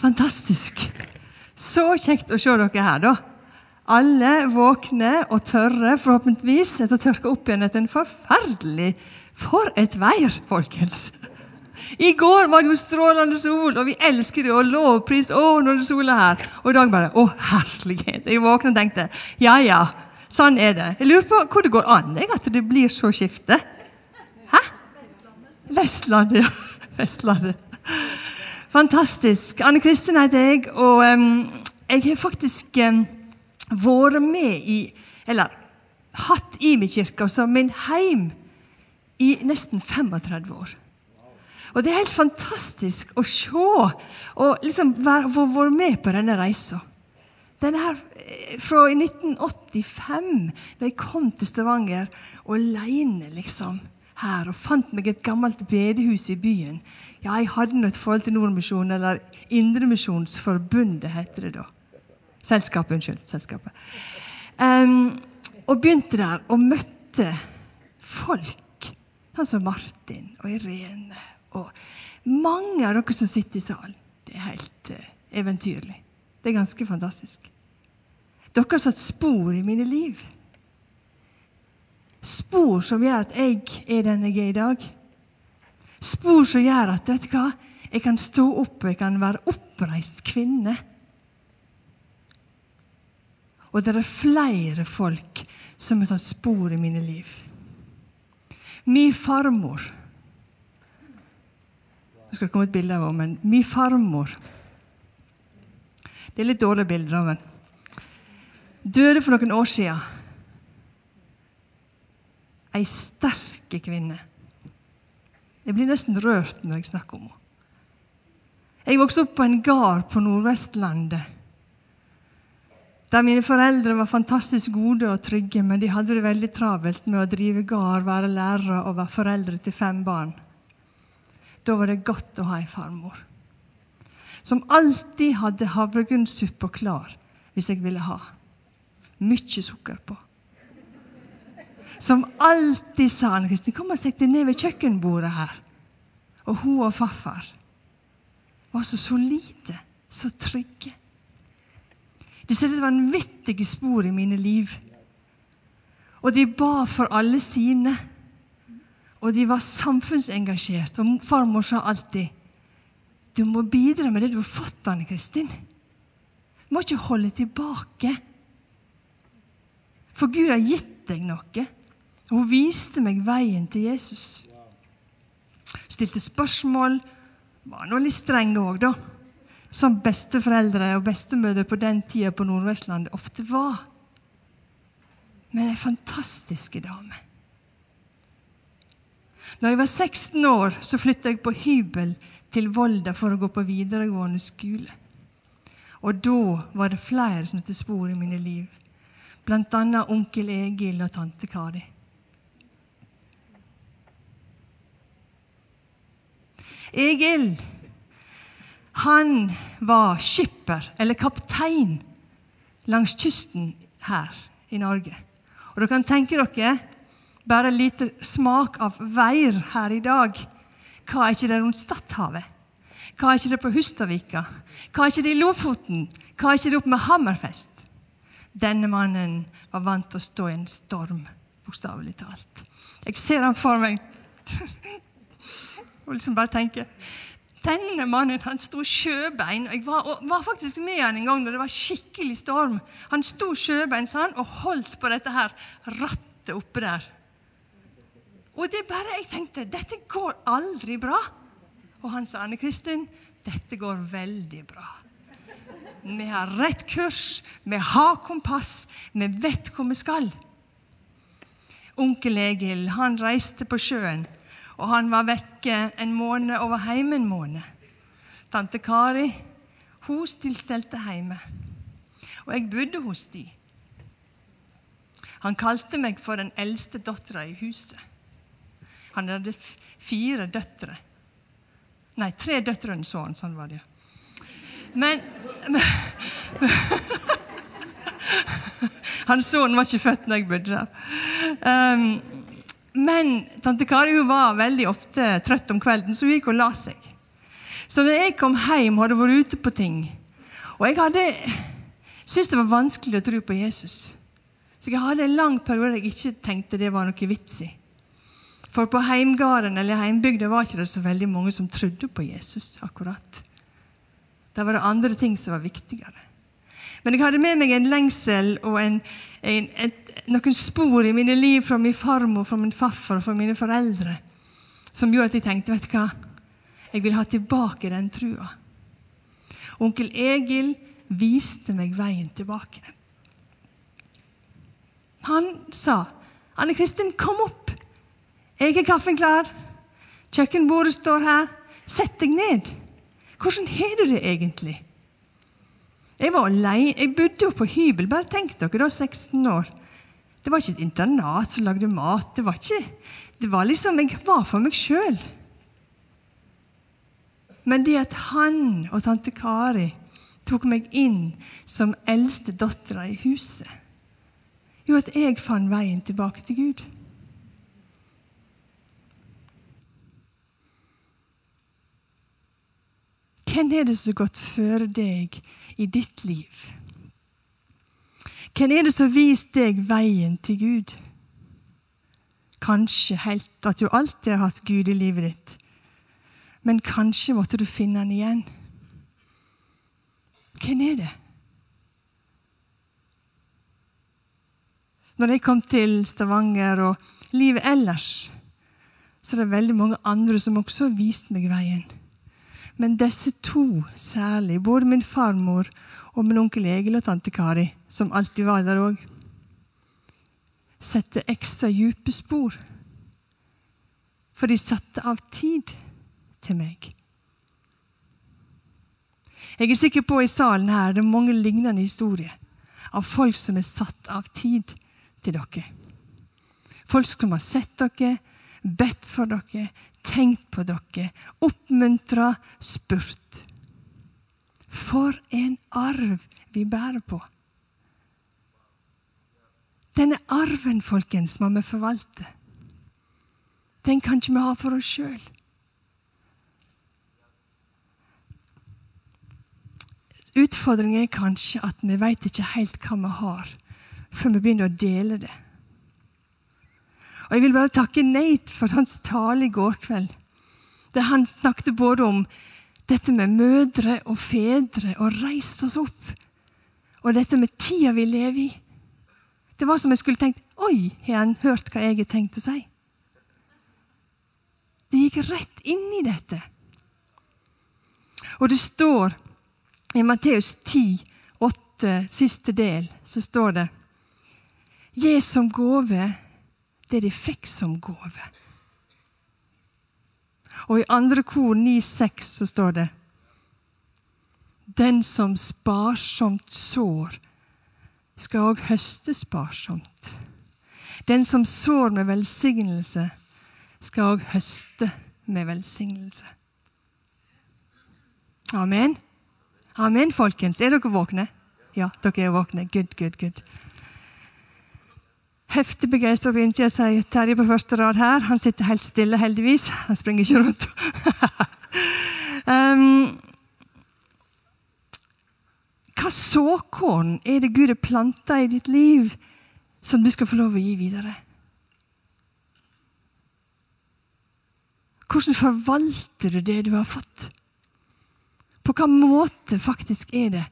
fantastisk. Så kjekt å se dere her, da. Alle våkne og tørre, forhåpentligvis, etter å tørke opp igjen etter en forferdelig For et vær, folkens! I går var det jo strålende sol, og vi elsker det, og lovpris å, når det soler her. Og i dag bare Å, herlighet! Jeg våkna og tenkte ja, ja, sånn er det. Jeg lurer på hvor det går an at det blir så skifte. Hæ? Vestlandet, ja. Vestlandet. Fantastisk. Anne Kristin heter jeg, og um, jeg har faktisk um, vært med i Eller hatt Imi kirke som min heim i nesten 35 år. Og det er helt fantastisk å se og liksom være, være med på denne reisa. Denne her, eh, Fra 1985, da jeg kom til Stavanger alene liksom, her og fant meg et gammelt bedehus i byen. Ja, jeg hadde nå et forhold til Nordmisjonen, eller Indremisjonsforbundet, heter det da. Selskapet, unnskyld. Selskapet. Um, og begynte der og møtte folk, sånn som Martin og Irene og mange av dere som sitter i salen. Det er helt uh, eventyrlig. Det er ganske fantastisk. Dere har satt spor i mine liv. Spor som gjør at jeg er den jeg er i dag. Spor som gjør at vet du hva, jeg kan stå opp jeg kan være oppreist kvinne. Og det er flere folk som har tatt spor i mine liv. Min farmor Nå skal det komme et bilde av henne, men min farmor Det er litt dårlig bilder av henne. Døde for noen år siden. Ei sterk kvinne. Jeg blir nesten rørt når jeg snakker om henne. Jeg vokste opp på en gard på Nordvestlandet. Der mine foreldre var fantastisk gode og trygge, men de hadde det veldig travelt med å drive gard, være lærere og være foreldre til fem barn. Da var det godt å ha ei farmor som alltid hadde havregrynssuppa klar hvis jeg ville ha. Mye sukker på som alltid sa Anne Kristin, kom og sett deg ned ved kjøkkenbordet her. Og hun og farfar var så solide, så trygge. De setter vanvittige spor i mine liv. Og de ba for alle sine. Og de var samfunnsengasjert. Og farmor sa alltid du må bidra med det du har fått, Anne Kristin. Du må ikke holde tilbake. For Gud har gitt deg noe. Hun viste meg veien til Jesus. Stilte spørsmål. Var nå litt streng òg, da. Som besteforeldre og bestemødre på den tida på Nordvestlandet ofte var. Men ei fantastisk dame. Når jeg var 16 år, så flytta jeg på hybel til Volda for å gå på videregående skole. Og da var det flere som tok spor i mine liv. Annet onkel Egil og tante Kari. Egil han var skipper, eller kaptein, langs kysten her i Norge. Og dere kan tenke dere bare en liten smak av veier her i dag. Hva er ikke det rundt Stadhavet? Hva er ikke det på Hustadvika? Hva er ikke det i Lofoten? Hva er ikke det oppe med Hammerfest? Denne mannen var vant til å stå i en storm, bokstavelig talt. Jeg ser han for meg. Og liksom bare tenke denne mannen han sto sjøbein. Jeg var, var, faktisk med han en gang da det var skikkelig storm. Han sto sjøbein sånn, og holdt på dette her rattet oppe der. Og det bare, jeg tenkte dette går aldri bra. Og han sa Anne Kristin, dette går veldig bra. Vi har rett kurs, vi har kompass, vi vet hvor vi skal. Onkel Egil han reiste på sjøen og han var vekke en måned og var hjemme en måned. Tante Kari hun stilte hjemme, og jeg bodde hos de. Han kalte meg for den eldste dattera i huset. Han hadde fire døtre. Nei, tre døtre og en sønn. Sånn var det. Men, men Hans sønn var ikke født når jeg bodde der. Um, men tante Kari hun var veldig ofte trøtt om kvelden, så hun gikk og la seg. Så da jeg kom hjem, hadde vært ute på ting, og jeg hadde syntes det var vanskelig å tro på Jesus. Så jeg hadde en lang periode jeg ikke tenkte det var noe vits i. For på heimgården eller heimbygda var ikke det så veldig mange som trodde på Jesus. akkurat. Da var det andre ting som var viktigere. Men jeg hadde med meg en lengsel og en, en, et, noen spor i mine liv fra min farmor, fra min farfar og fra mine foreldre som gjorde at jeg tenkte vet du hva, jeg vil ha tilbake den trua. Onkel Egil viste meg veien tilbake. Han sa, 'Anne Kristin, kom opp. Jeg er kaffen klar. Kjøkkenbordet står her. Sett deg ned. Hvordan har du det egentlig?' Jeg var alene. Jeg bodde jo på hybel. Bare tenk dere, da, 16 år. Det var ikke et internat som lagde mat. Det var ikke, det var liksom, Jeg var for meg sjøl. Men det at han og tante Kari tok meg inn som eldste dattera i huset, gjorde at jeg fant veien tilbake til Gud. Hvem er det som har gått før deg i ditt liv? Hvem er det som har vist deg veien til Gud? Kanskje helt at du alltid har hatt Gud i livet ditt, men kanskje måtte du finne han igjen. Hvem er det? Når jeg kom til Stavanger og livet ellers, så er det veldig mange andre som også har vist meg veien. Men disse to særlig, både min farmor og min onkel Egil og tante Kari, som alltid var der òg, setter ekstra dype spor. For de satte av tid til meg. Jeg er sikker på i salen her det er mange lignende historier av folk som er satt av tid til dere. Folk som har sett dere, bedt for dere, tenkt på dere, oppmuntra, spurt. For en arv vi bærer på. Denne arven, folkens, må vi forvalte. Den kan ikke vi ha for oss sjøl. Utfordringen er kanskje at vi veit ikke helt hva vi har, før vi begynner å dele det. Og Jeg vil bare takke Nate for hans tale i går kveld. Der han snakket både om dette med mødre og fedre og reise oss opp. Og dette med tida vi lever i. Det var som jeg skulle tenkt Oi, har han hørt hva jeg har tenkt å si? Det gikk rett inn i dette. Og det står i Matteus 10, 8, siste del, så står det Gi som gave det de fikk som gave. Og i andre kor 9,6 så står det Den som sparsomt sår, skal òg høste sparsomt. Den som sår med velsignelse, skal òg høste med velsignelse. Amen. Amen, folkens. Er dere våkne? Ja, dere er våkne. Good, good, good. Heftig begeistra begynte jeg å si Terje på første rad her. Han sitter helt stille, heldigvis. Han springer ikke rundt. um, hva såkorn er det Gud har planta i ditt liv, som du skal få lov å gi videre? Hvordan forvalter du det du har fått? På hvilken måte faktisk er det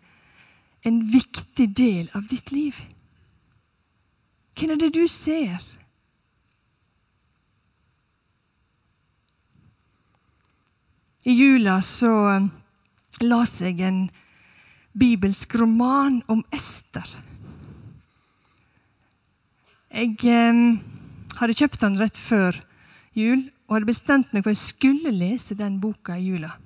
en viktig del av ditt liv? Hvem er det du ser? I jula så um, las jeg en bibelsk roman om Ester. Jeg eh, hadde kjøpt den rett før jul og hadde bestemt meg for at jeg skulle lese den boka i jula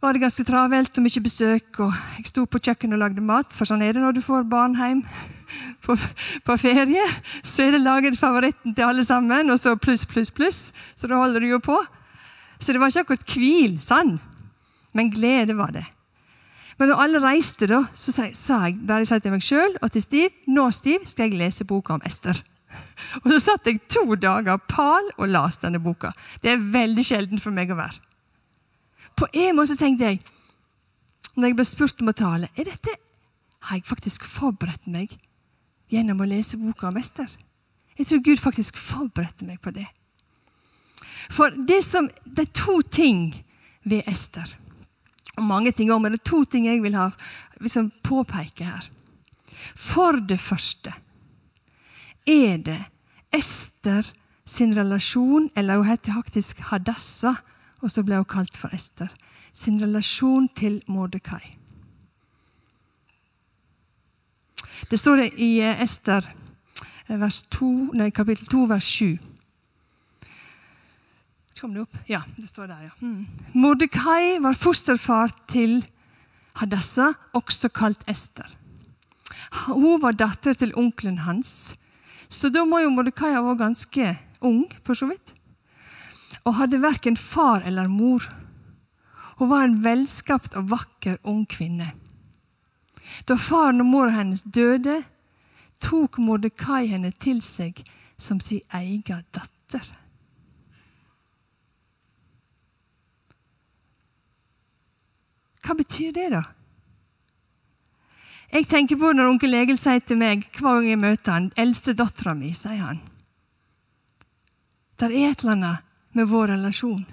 var det ganske travelt og mye besøk. og Jeg sto på kjøkkenet og lagde mat, for sånn er det når du får barn hjem på, på ferie. Så er det laget favoritten til alle sammen, og så pluss, pluss, pluss. Så da holder du jo på. Så det var ikke akkurat hvil, sann, Men glede var det. Men når alle reiste, da, så sa jeg bare sa til meg sjøl og til Stiv nå Stiv, skal jeg lese boka om Ester. Og så satt jeg to dager pal og leste denne boka. Det er veldig sjelden for meg å være. På en måte tenkte jeg, når jeg ble spurt om å tale er dette, Har jeg faktisk forberedt meg gjennom å lese boka om Ester? Jeg tror Gud faktisk forberedte meg på det. For det som, det er to ting ved Ester. Og mange ting òg, men det er to ting jeg vil ha, liksom påpeke her. For det første er det Ester sin relasjon, eller hun heter faktisk Hadassa, og så ble hun kalt for Ester, sin relasjon til Mordekai. Det står det i eh, Ester eh, 2, nei, kapittel 2, vers 7. Kom det opp? Ja, det står der, ja. Mm. Mordekai var fosterfar til Hadassa, også kalt Ester. Hun var datter til onkelen hans, så da må jo Mordekai ha vært ganske ung, for så vidt. Og hadde verken far eller mor. Hun var en velskapt og vakker ung kvinne. Da faren og mora hennes døde, tok Mordekai henne til seg som sin egen datter. Hva betyr det, da? Jeg tenker på når onkel Egil sier til meg hver gang jeg møter han, 'Eldste dattera mi', sier han. Det er et eller annet med vår relasjon.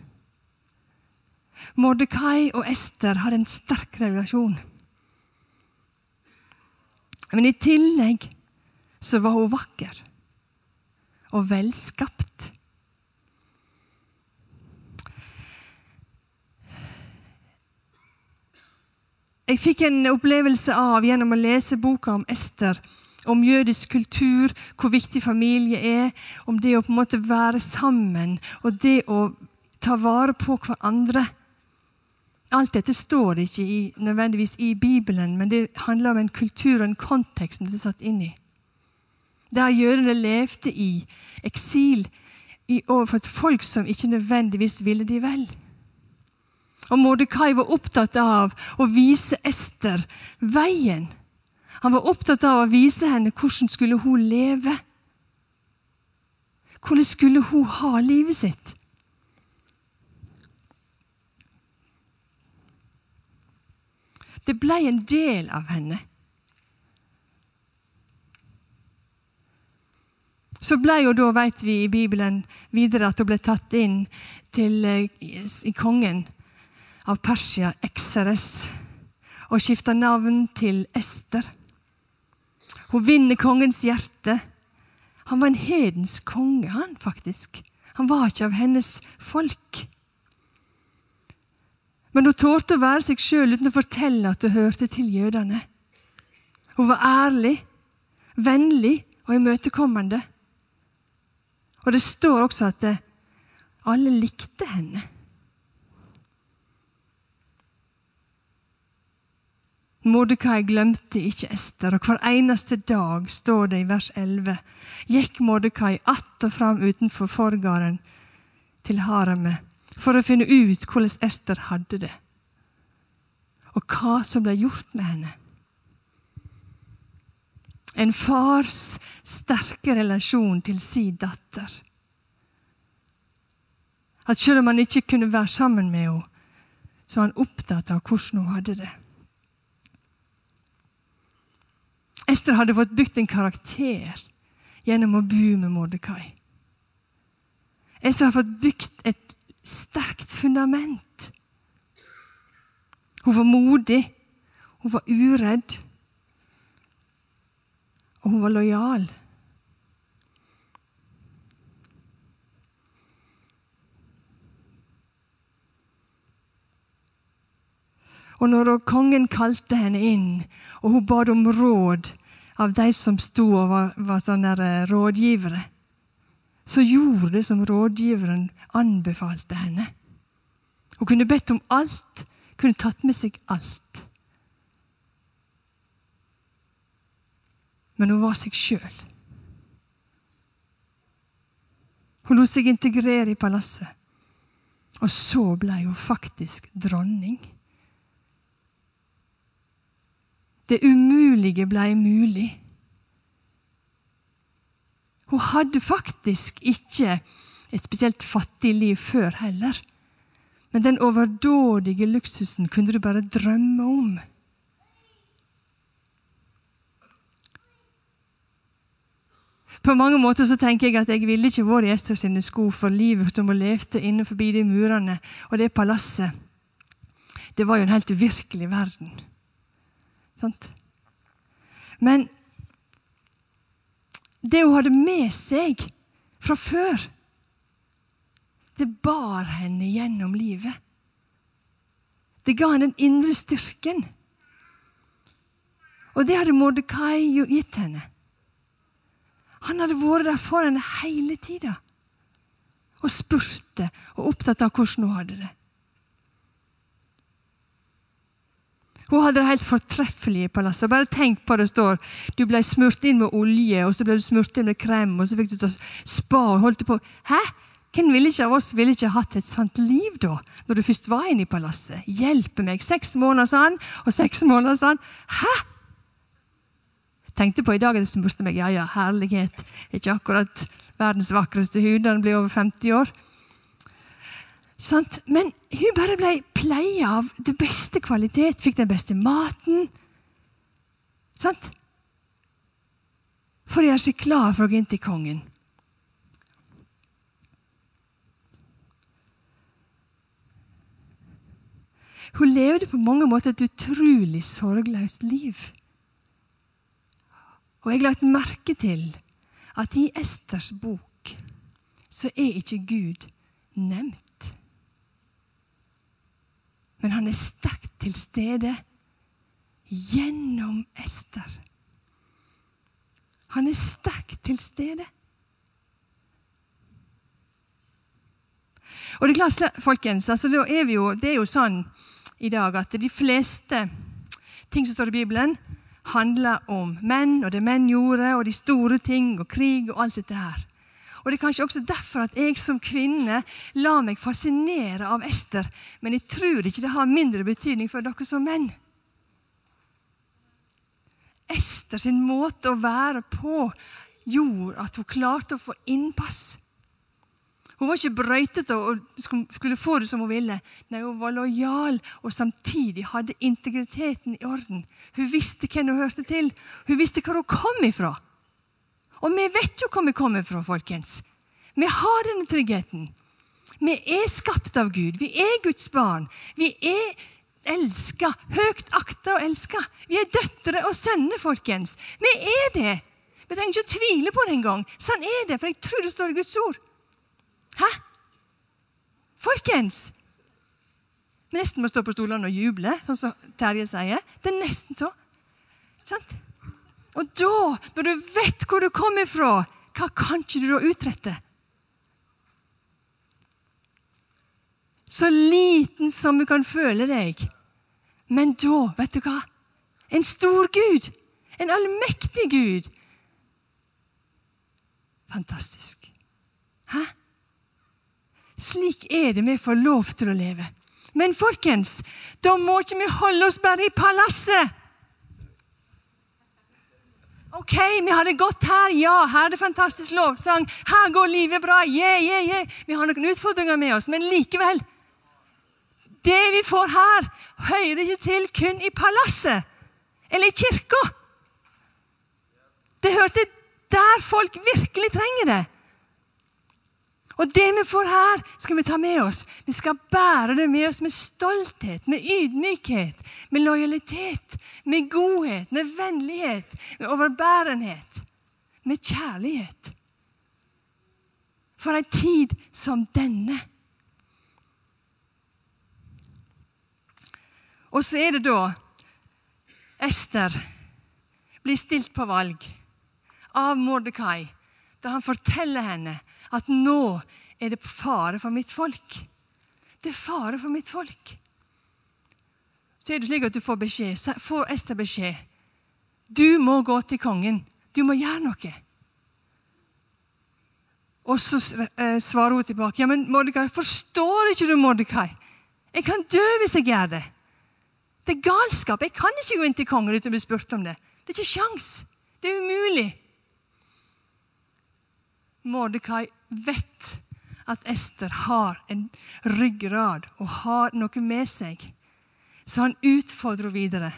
Mordekai og Ester har en sterk relasjon. Men i tillegg så var hun vakker og velskapt. Jeg fikk en opplevelse av gjennom å lese boka om Ester, om jødisk kultur, hvor viktig familie er, om det å på en måte være sammen og det å ta vare på hverandre. Alt dette står ikke i, nødvendigvis i Bibelen, men det handler om en kultur og en kontekst det er satt inn i. Der jødene levde i eksil i, overfor et folk som ikke nødvendigvis ville de vel. Og Mordekai var opptatt av å vise Ester veien. Han var opptatt av å vise henne hvordan skulle hun leve. Hvordan skulle hun ha livet sitt? Det ble en del av henne. Så ble jo da, vet vi i Bibelen videre, at hun ble tatt inn til, i kongen av Persia, Exeres, og skifta navn til Ester. Hun vinner kongens hjerte. Han var en hedens konge, han faktisk. Han var ikke av hennes folk. Men hun tålte å være seg sjøl uten å fortelle at hun hørte til jødene. Hun var ærlig, vennlig og imøtekommende. Og det står også at alle likte henne. Mordekai glemte ikke Ester, og hver eneste dag, står det i vers 11, gikk Mordekai att og fram utenfor forgården til haremet for å finne ut hvordan Ester hadde det, og hva som ble gjort med henne. En fars sterke relasjon til sin datter. At selv om han ikke kunne være sammen med henne, så var han opptatt av hvordan hun hadde det. Ester hadde fått bygd en karakter gjennom å bo med Mordekai. Ester hadde fått bygd et sterkt fundament. Hun var modig, hun var uredd, og hun var lojal. Og når kongen kalte henne inn, og hun bad om råd av de som sto og var, var sånne eh, rådgivere, så gjorde det som rådgiveren anbefalte henne. Hun kunne bedt om alt, kunne tatt med seg alt. Men hun var seg sjøl. Hun lot seg integrere i palasset. Og så ble hun faktisk dronning. Det umulige blei mulig. Hun hadde faktisk ikke et spesielt fattig liv før heller. Men den overdådige luksusen kunne du bare drømme om. På mange måter så tenker jeg at jeg ville ikke vært i Ester sine sko for livet som hun levde innenfor de murene og det palasset. Det var jo en helt uvirkelig verden. Sant? Men det hun hadde med seg fra før, det bar henne gjennom livet. Det ga henne den indre styrken. Og det hadde Mordekai gitt henne. Han hadde vært der for henne hele tida og spurte og opptatt av hvordan hun hadde det. Hun hadde det helt fortreffelig i palasset. Bare tenk på det står du ble smurt inn med olje, og så ble du smurt inn med krem, og så fikk du ta spa og holdt på. Hæ? Hvem ville ikke av oss ville ikke hatt et sant liv da, når du først var inne i palasset? Hjelpe meg. Seks måneder sånn, og seks måneder sånn. Hæ? tenkte på i dag at jeg smurte meg ja, ja, herlighet er ikke akkurat verdens vakreste hud når den blir over 50 år. Sant? Men hun bare ble pleia av det beste kvalitet, fikk den beste maten. Sant? For å gjøre seg klar for å gå inn til kongen. Hun levde på mange måter et utrolig sorgløst liv. Og jeg har lagt merke til at i Esters bok så er ikke Gud nevnt. Men han er sterkt til stede gjennom Ester. Han er sterkt til stede. Og Det er klart, folkens, altså, er jo, det er jo sånn i dag at de fleste ting som står i Bibelen, handler om menn og det menn gjorde, og de store ting og krig og alt dette her. Og Det er kanskje også derfor at jeg som kvinne lar meg fascinere av Ester. Men jeg tror ikke det har mindre betydning for dere som menn. Ester sin måte å være på gjorde at hun klarte å få innpass. Hun var ikke brøytete og skulle få det som hun ville. Nei, Hun var lojal og samtidig hadde integriteten i orden. Hun visste hvem hun hørte til. Hun visste hvor hun kom ifra. Og vi vet jo hvor vi kommer fra, folkens. Vi har denne tryggheten. Vi er skapt av Gud. Vi er Guds barn. Vi er elska, høyt akta og elska. Vi er døtre og sønner, folkens. Vi er det. Vi trenger ikke å tvile på det engang. Sånn er det, for jeg tror det står i Guds ord. Hæ? Folkens! Vi nesten må stå på stolene og juble, sånn som Terje sier. Det er nesten så. Sant? Og da, når du vet hvor du kommer fra, hva kan ikke du da utrette? Så liten som du kan føle deg. Men da, vet du hva? En stor Gud. En allmektig Gud. Fantastisk. Hæ? Slik er det vi får lov til å leve. Men folkens, da må ikke vi holde oss bare i palasset. Ok, vi har det godt her. Ja, her er det fantastisk lovsang. Her går livet bra. Yeah, yeah, yeah. Vi har noen utfordringer med oss, men likevel Det vi får her, hører ikke til kun i palasset eller i kirka. Det hørte der folk virkelig trenger det. Og det vi får her, skal vi ta med oss. Vi skal bære det med oss med stolthet, med ydmykhet, med lojalitet, med godhet, med vennlighet, med overbærenhet, med kjærlighet. For ei tid som denne. Og så er det da Ester blir stilt på valg av Mordekai, da han forteller henne at nå er det fare for mitt folk. Det er fare for mitt folk. Så er det slik at du får beskjed, får Ester beskjed. Du må gå til kongen. Du må gjøre noe. Og så eh, svarer hun tilbake. Ja, men Mordekai, forstår ikke du, Mordekai? Jeg kan dø hvis jeg gjør det. Det er galskap. Jeg kan ikke gå inn til kongen uten å bli spurt om det. Det er ikke sjans. Det er umulig. Mordekai vet at Ester har en ryggrad og har noe med seg, så han utfordrer videre.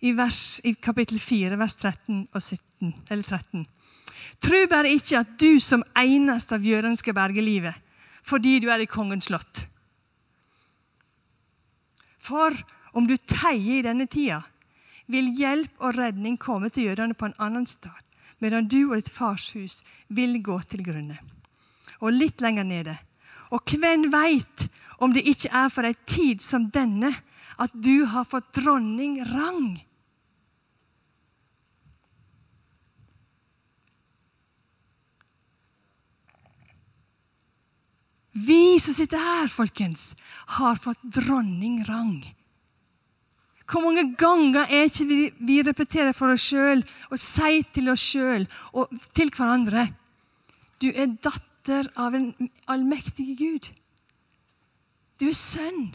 I, vers, I kapittel 4, vers 13 og 17, eller 13. Tru bare ikke at du som eneste av jødene skal berge livet, fordi du er i kongens slott. For om du teier i denne tida, vil hjelp og redning komme til jødene på en annen stad, medan du og ditt fars hus vil gå til grunne. Og litt lenger nede. Og hvem veit om det ikke er for ei tid som denne at du har fått dronning rang? Vi som sitter her, folkens, har fått dronning rang. Hvor mange ganger er ikke vi, vi repeterer for oss sjøl og sier til oss sjøl og til hverandre Du er datter av en allmektig Gud. Du er sønn.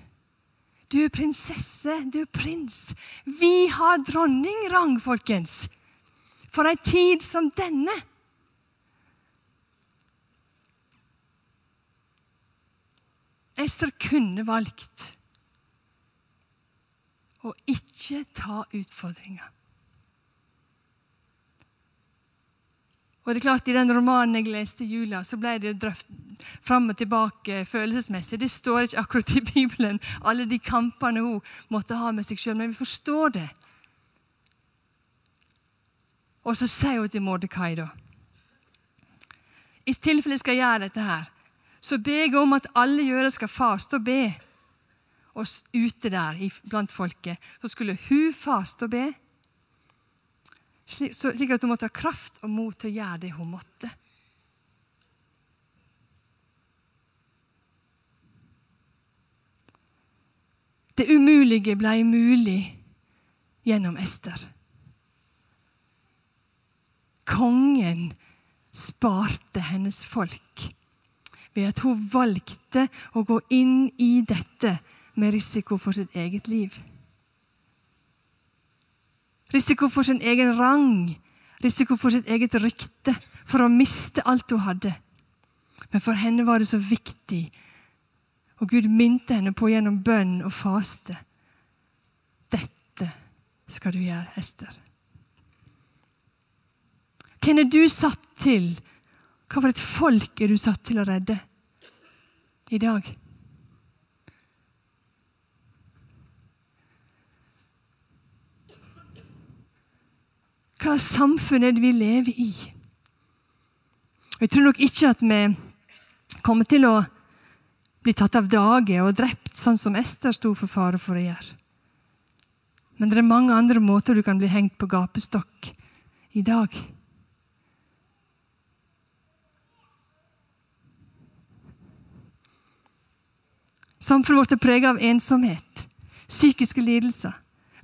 Du er prinsesse. Du er prins. Vi har dronningrang, folkens. For ei tid som denne. Ester kunne valgt å ikke ta utfordringer. Og det er klart, I den romanen jeg leste i jula, så ble det drøft fram og tilbake følelsesmessig. Det står ikke akkurat i Bibelen, alle de kampene hun måtte ha med seg sjøl, men vi forstår det. Og så sier hun til Mordekai, da I tilfelle jeg skal gjøre dette her, så ber jeg om at alle jøder skal faste og be. Og ute der blant folket så skulle hun faste og be, slik at hun måtte ha kraft og mot til å gjøre det hun måtte. Det umulige ble mulig gjennom Ester. Kongen sparte hennes folk ved at hun valgte å gå inn i dette med risiko for sitt eget liv. Risiko for sin egen rang, risiko for sitt eget rykte, for å miste alt hun hadde. Men for henne var det så viktig, og Gud minte henne på gjennom bønn og faste. Dette skal du gjøre, Ester. Hvem er du satt til? Hva for et folk er du satt til å redde i dag? Hva slags samfunn er det vi lever i? Jeg tror nok ikke at vi kommer til å bli tatt av dage og drept, sånn som Ester sto for fare for å gjøre. Men det er mange andre måter du kan bli hengt på gapestokk i dag. Samfunnet vårt er preget av ensomhet, psykiske lidelser,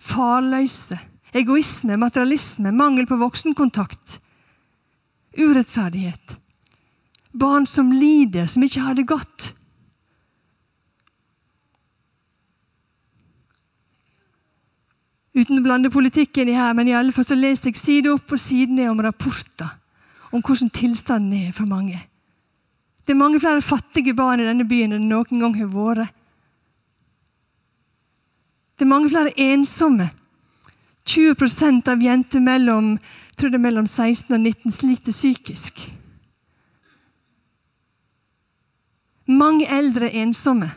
farløse, egoisme, materialisme, mangel på voksenkontakt, urettferdighet. Barn som lider, som ikke har det godt. Uten å blande politikken i her, men i alle fall så leser jeg side opp og side ned om rapporter om hvordan tilstanden er for mange. Det er mange flere fattige barn i denne byen enn det noen gang har vært. Det er mange flere ensomme. 20% av jenter mellom, mellom 16 og 19 sliter psykisk. Mange eldre er ensomme.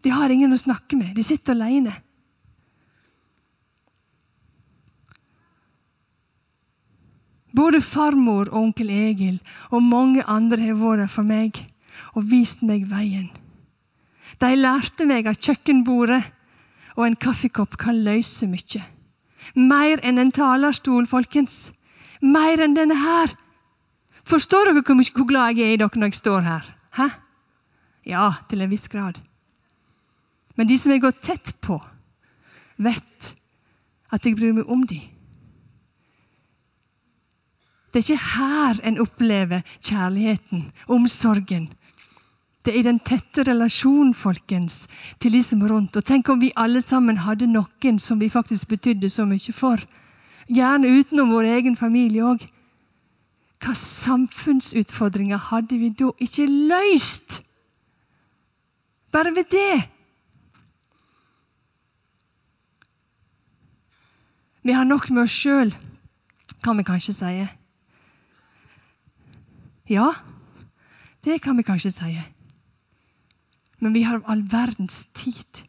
De har ingen å snakke med. De sitter alene. Både farmor og onkel Egil og mange andre har vært der for meg og vist meg veien. De lærte meg av kjøkkenbordet og en kaffekopp kan løse mye. Mer enn en talerstol, folkens. Mer enn denne her. Forstår dere hvor glad jeg er i dere når jeg står her? Hæ? Ja, til en viss grad. Men de som jeg går tett på, vet at jeg bryr meg om dem. Det er ikke her en opplever kjærligheten, omsorgen. Det er den tette relasjonen folkens, til de som er rundt. Og Tenk om vi alle sammen hadde noen som vi faktisk betydde så mye for. Gjerne utenom vår egen familie òg. hva samfunnsutfordringer hadde vi da ikke løst? Bare ved det. Vi har nok med oss sjøl, kan vi kanskje si. Ja, det kan vi kanskje si. Men vi har all verdens tid.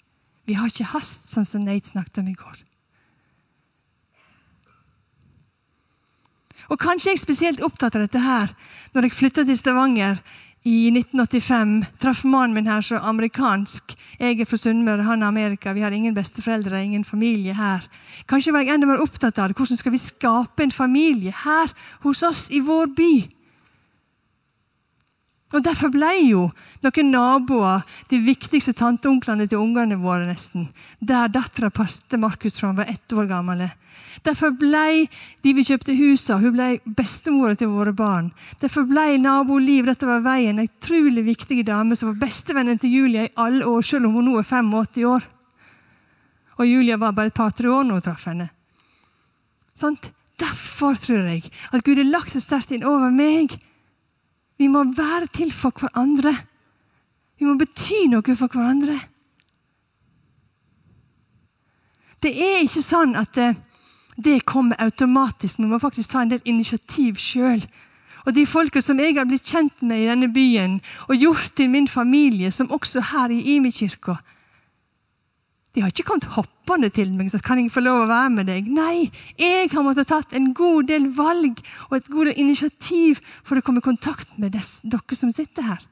Vi har ikke hast, sånn som Nate snakket om i går. Og Kanskje jeg er spesielt opptatt av dette her når jeg flytta til Stavanger i 1985. Traff mannen min her så amerikansk. Jeg er fra Sunnmøre, han er Amerika. Vi har ingen besteforeldre, ingen familie her. Kanskje var jeg enda mer opptatt av det. Hvordan skal vi skape en familie her hos oss i vår by? Og Derfor ble jo noen naboer de viktigste tanteonklene til ungene våre. nesten, Der dattera passet Markus fra han var ett år gammel. Derfor ble de vi kjøpte hus hun ble bestemora til våre barn. Derfor ble nabo Liv rett over veien en utrolig viktig dame som var bestevennen til Julia i alle år, selv om hun nå er 85 år. Og Julia var bare et par-tre år når hun traff henne. Sant? Derfor tror jeg at Gud har lagt så sterkt inn over meg vi må være til for hverandre. Vi må bety noe for hverandre. Det er ikke sånn at det, det kommer automatisk. Vi må faktisk ta en del initiativ sjøl. Og de folka som jeg har blitt kjent med i denne byen, og gjort til min familie, som også her i Imi-kirka, de har ikke kommet hoppende til meg så kan jeg få lov å være med deg. Nei, jeg har måttet tatt en god del valg og et god del initiativ for å komme i kontakt med dess, dere som sitter her.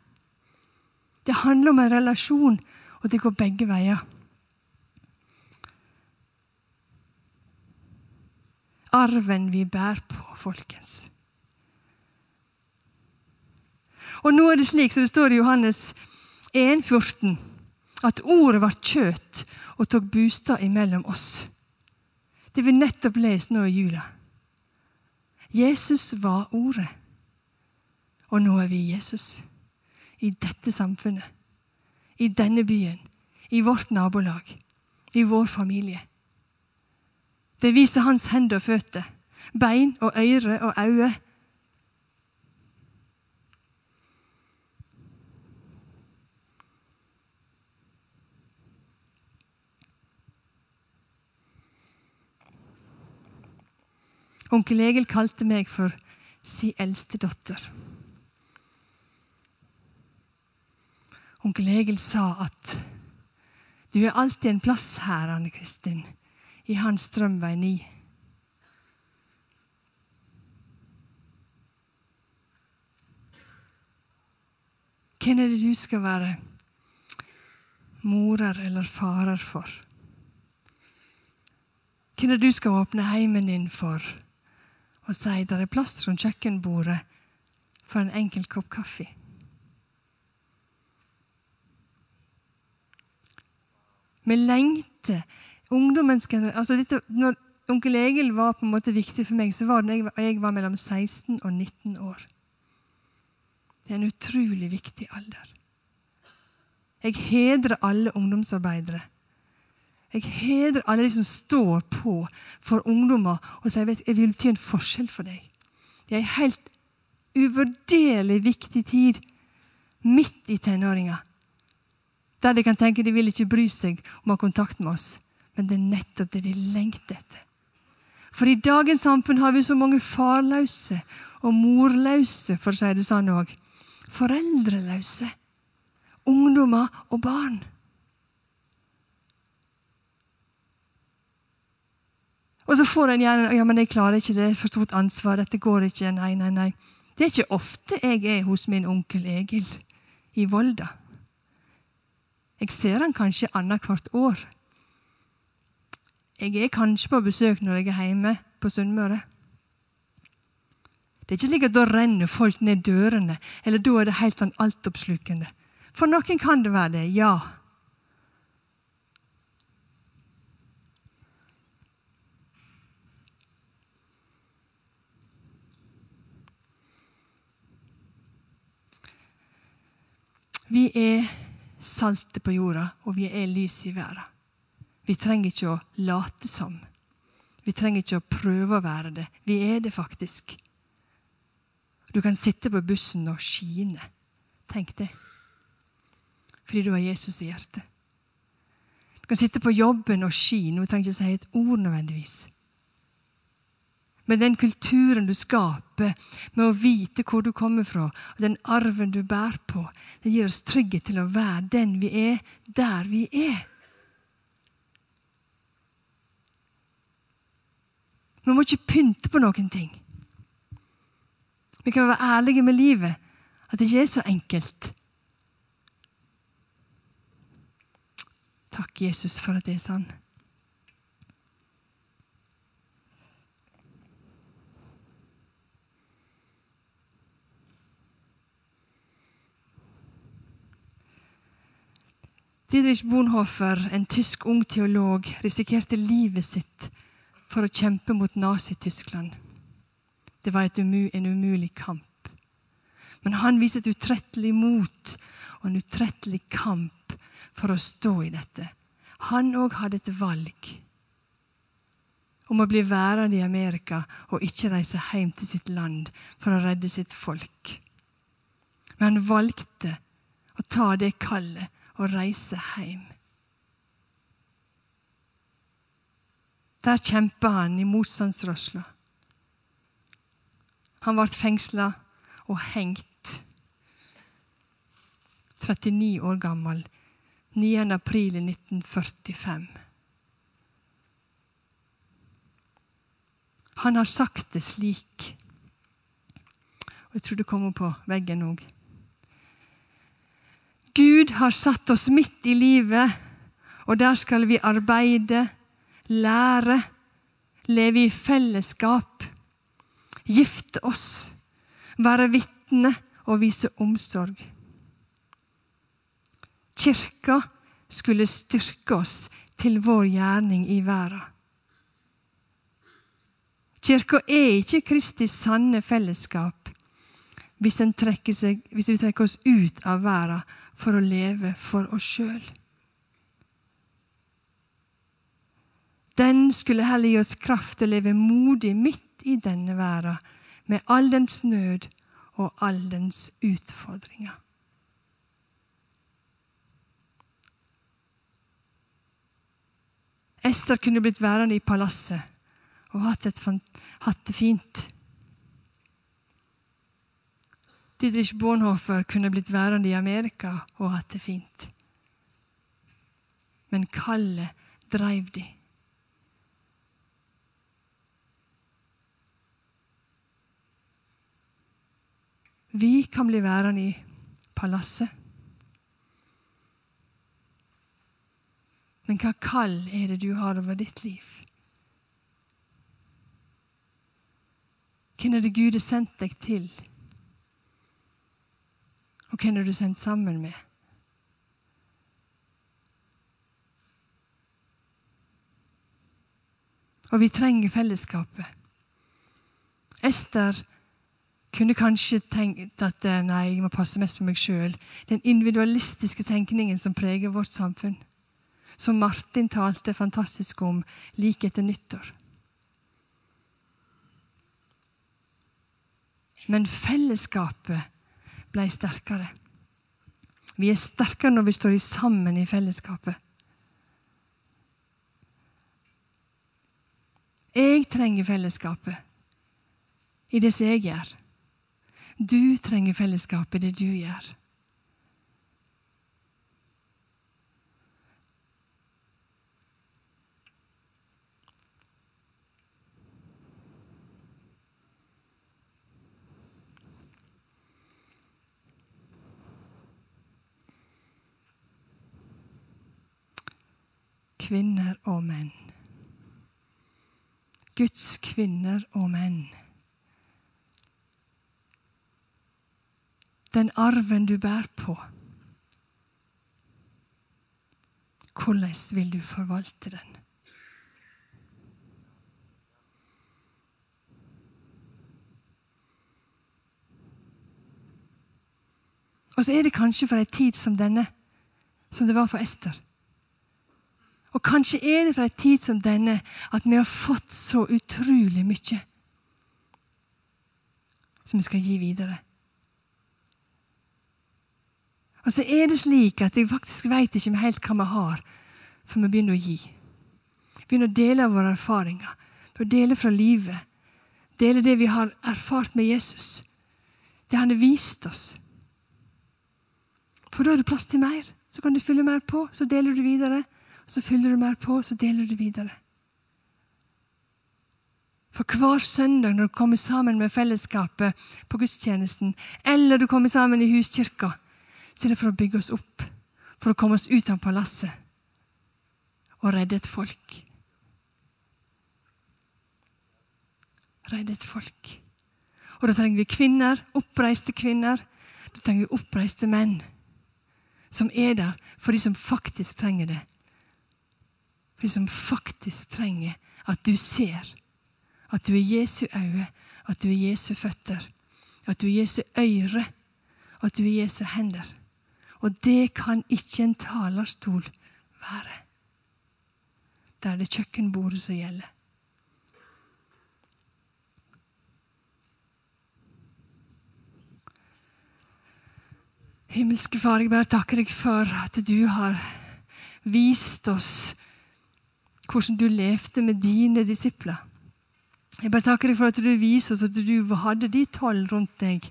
Det handler om en relasjon, og det går begge veier. Arven vi bærer på, folkens. Og nå er det slik som det står i Johannes 1, 14, at ordet ble kjøtt og tok bostad imellom oss. Det vi nettopp lest nå i jula. Jesus var Ordet, og nå er vi Jesus. I dette samfunnet, i denne byen, i vårt nabolag, i vår familie. Det viser hans hender og føtter, bein og øyre og øyne Onkel Egil kalte meg for si eldste datter. Onkel Egil sa at du er alltid en plass her, Anne Kristin, i Hans Strømvei 9. Hvem er det du skal være morer eller farer for? Hvem er det du skal åpne heimen din for? Og sier det er plass rundt kjøkkenbordet for en enkel kopp kaffe. Vi lengter. Ungdommens altså dette, Når onkel Egil var på en måte viktig for meg, så var det da jeg var mellom 16 og 19 år. Det er en utrolig viktig alder. Jeg hedrer alle ungdomsarbeidere jeg hedrer alle de som står på for ungdommer og sier at jeg vil bety en forskjell for deg. Det er en helt uvurderlig viktig tid midt i tenåringa. Der de kan tenke de vil ikke bry seg om å ha kontakt med oss. Men det er nettopp det de lengter etter. For i dagens samfunn har vi så mange farløse og morløse, for å si det sånn òg. Foreldreløse. Ungdommer og barn. Og så får en gjerne ja, men 'Jeg klarer ikke det. For stort ansvar. Dette går ikke.' Nei, nei, nei. Det er ikke ofte jeg er hos min onkel Egil i Volda. Jeg ser han kanskje annethvert år. Jeg er kanskje på besøk når jeg er hjemme på Sunnmøre. Det er ikke slik at da renner folk ned dørene, eller da er det helt sånn altoppslukende. For noen kan det være det, ja. Vi er saltet på jorda, og vi er lys i verden. Vi trenger ikke å late som. Vi trenger ikke å prøve å være det. Vi er det faktisk. Du kan sitte på bussen og skine. Tenk det. Fordi du har Jesus i hjertet. Du kan sitte på jobben og skine. Du trenger ikke si et ord nødvendigvis. Men den kulturen du skaper med å vite hvor du kommer fra, og den arven du bærer på, det gir oss trygghet til å være den vi er, der vi er. Vi må ikke pynte på noen ting. Vi kan være ærlige med livet. At det ikke er så enkelt. Takk, Jesus, for at det er sånn. Didrich Bonhoeffer, en tysk ung teolog, risikerte livet sitt for å kjempe mot Nazi-Tyskland. Det var umu, en umulig kamp. Men han viste et utrettelig mot og en utrettelig kamp for å stå i dette. Han òg hadde et valg om å bli værende i Amerika og ikke reise hjem til sitt land for å redde sitt folk. Men han valgte å ta det kallet og reise hjem. Der kjempa han i motstandsrørsla. Han ble fengsla og hengt. 39 år gammel. 9. april 1945. Han har sagt det slik, og jeg tror det kommer på veggen òg. Gud har satt oss midt i livet, og der skal vi arbeide, lære, leve i fellesskap gifte oss, være vitne og vise omsorg. Kirka skulle styrke oss til vår gjerning i verden. Kirka er ikke Kristi sanne fellesskap hvis, seg, hvis, vi trekker oss ut av verden for å leve for oss sjøl. Den skulle heller gi oss kraft til å leve modig midt i denne verden med all dens nød og all dens utfordringer. Ester kunne blitt værende i palasset og hatt, hatt det fint. Didrich Bonhoeffer kunne blitt værende i Amerika og hatt det fint. Men kallet dreiv de. Vi kan bli værende i palasset. Men hva kall er det du har over ditt liv? Hvem er det Gud har sendt deg til? Og hvem er du sendt sammen med? Og vi trenger fellesskapet. Ester kunne kanskje tenkt at eh, nei, jeg må passe mest på meg sjøl. Den individualistiske tenkningen som preger vårt samfunn. Som Martin talte fantastisk om like etter nyttår. Men fellesskapet ble sterkere. Vi er sterkere når vi står sammen i fellesskapet. Jeg trenger fellesskapet i det som jeg gjør. Du trenger fellesskapet i det du gjør. Kvinner og menn. Guds kvinner og menn. den arven du bærer på. Hvordan vil du forvalte den? Og så er det kanskje for ei tid som denne, som det var for Ester. Og kanskje er det fra en tid som denne at vi har fått så utrolig mye som vi skal gi videre. Og så er det slik at jeg faktisk vet ikke helt hva vi har, før vi begynner å gi. Begynner å dele våre erfaringer. For å dele fra livet. Dele det vi har erfart med Jesus. Det han har vist oss. For da er det plass til mer. Så kan du fylle mer på, så deler du videre. Så fyller du mer på, så deler du videre. For hver søndag når du kommer sammen med fellesskapet på gudstjenesten, eller du kommer sammen i huskirka, så er det for å bygge oss opp. For å komme oss ut av palasset og redde et folk. Redde et folk. Og da trenger vi kvinner, oppreiste kvinner. Da trenger vi oppreiste menn som er der for de som faktisk trenger det. For de som faktisk trenger at du ser. At du er Jesu øye, at du er Jesu føtter, at du er Jesu øre, at du er Jesu hender. Og det kan ikke en talerstol være. Da er det kjøkkenbordet som gjelder. Himmelske Far, jeg bare takker deg for at du har vist oss hvordan du levde med dine disipler. Jeg bare takker deg for at du viser oss at du hadde de tolv rundt deg,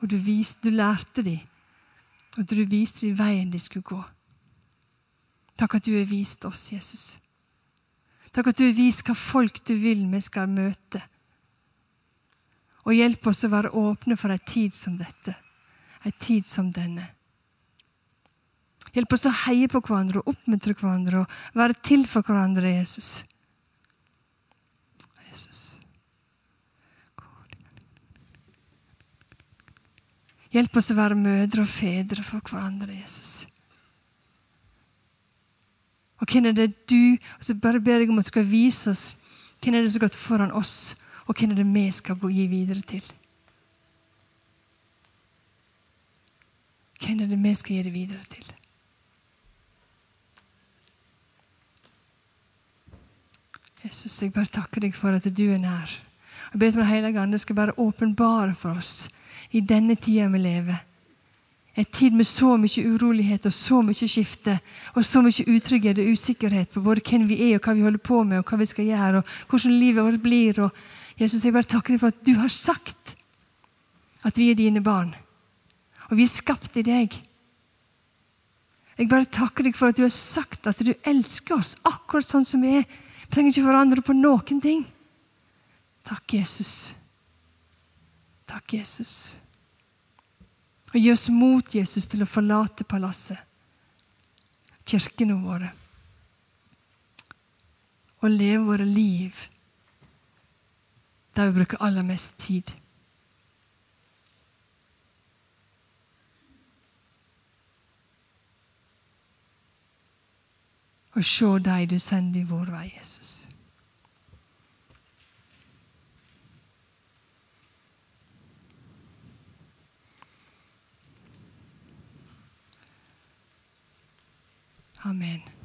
og du, viste, du lærte dem. Og at du viste dem veien de skulle gå. Takk at du har vist oss, Jesus. Takk at du har vist hva folk du vil vi skal møte. Og hjelp oss å være åpne for ei tid som dette, ei tid som denne. Hjelp oss å heie på hverandre og oppmuntre hverandre og være til for hverandre, Jesus. Jesus. Hjelp oss å være mødre og fedre for hverandre, Jesus. Og hvem er det du og så bare ber jeg om at du skal vise oss hvem er det som har gått foran oss, og hvem er det vi skal gi videre til. Hvem er det vi skal gi det videre til? Jesus, jeg bare takker deg for at du er nær. Jeg ber om Den hellige ande skal bare åpenbare for oss i denne tida vi lever. En tid med så mye urolighet og så mye skifte og så mye utrygghet og usikkerhet på både hvem vi er og hva vi holder på med og hva vi skal gjøre og hvordan livet vårt blir. Og Jesus, jeg bare takker deg for at du har sagt at vi er dine barn. Og vi er skapt i deg. Jeg bare takker deg for at du har sagt at du elsker oss akkurat sånn som vi er. Vi trenger ikke forandre på noen ting. Takk, Jesus. Takk, Jesus. Og gi oss mot, Jesus, til å forlate palasset, kirkene våre, og leve våre liv der vi bruker aller mest tid. Og se deg du sender i vår vei, Jesus. Amen.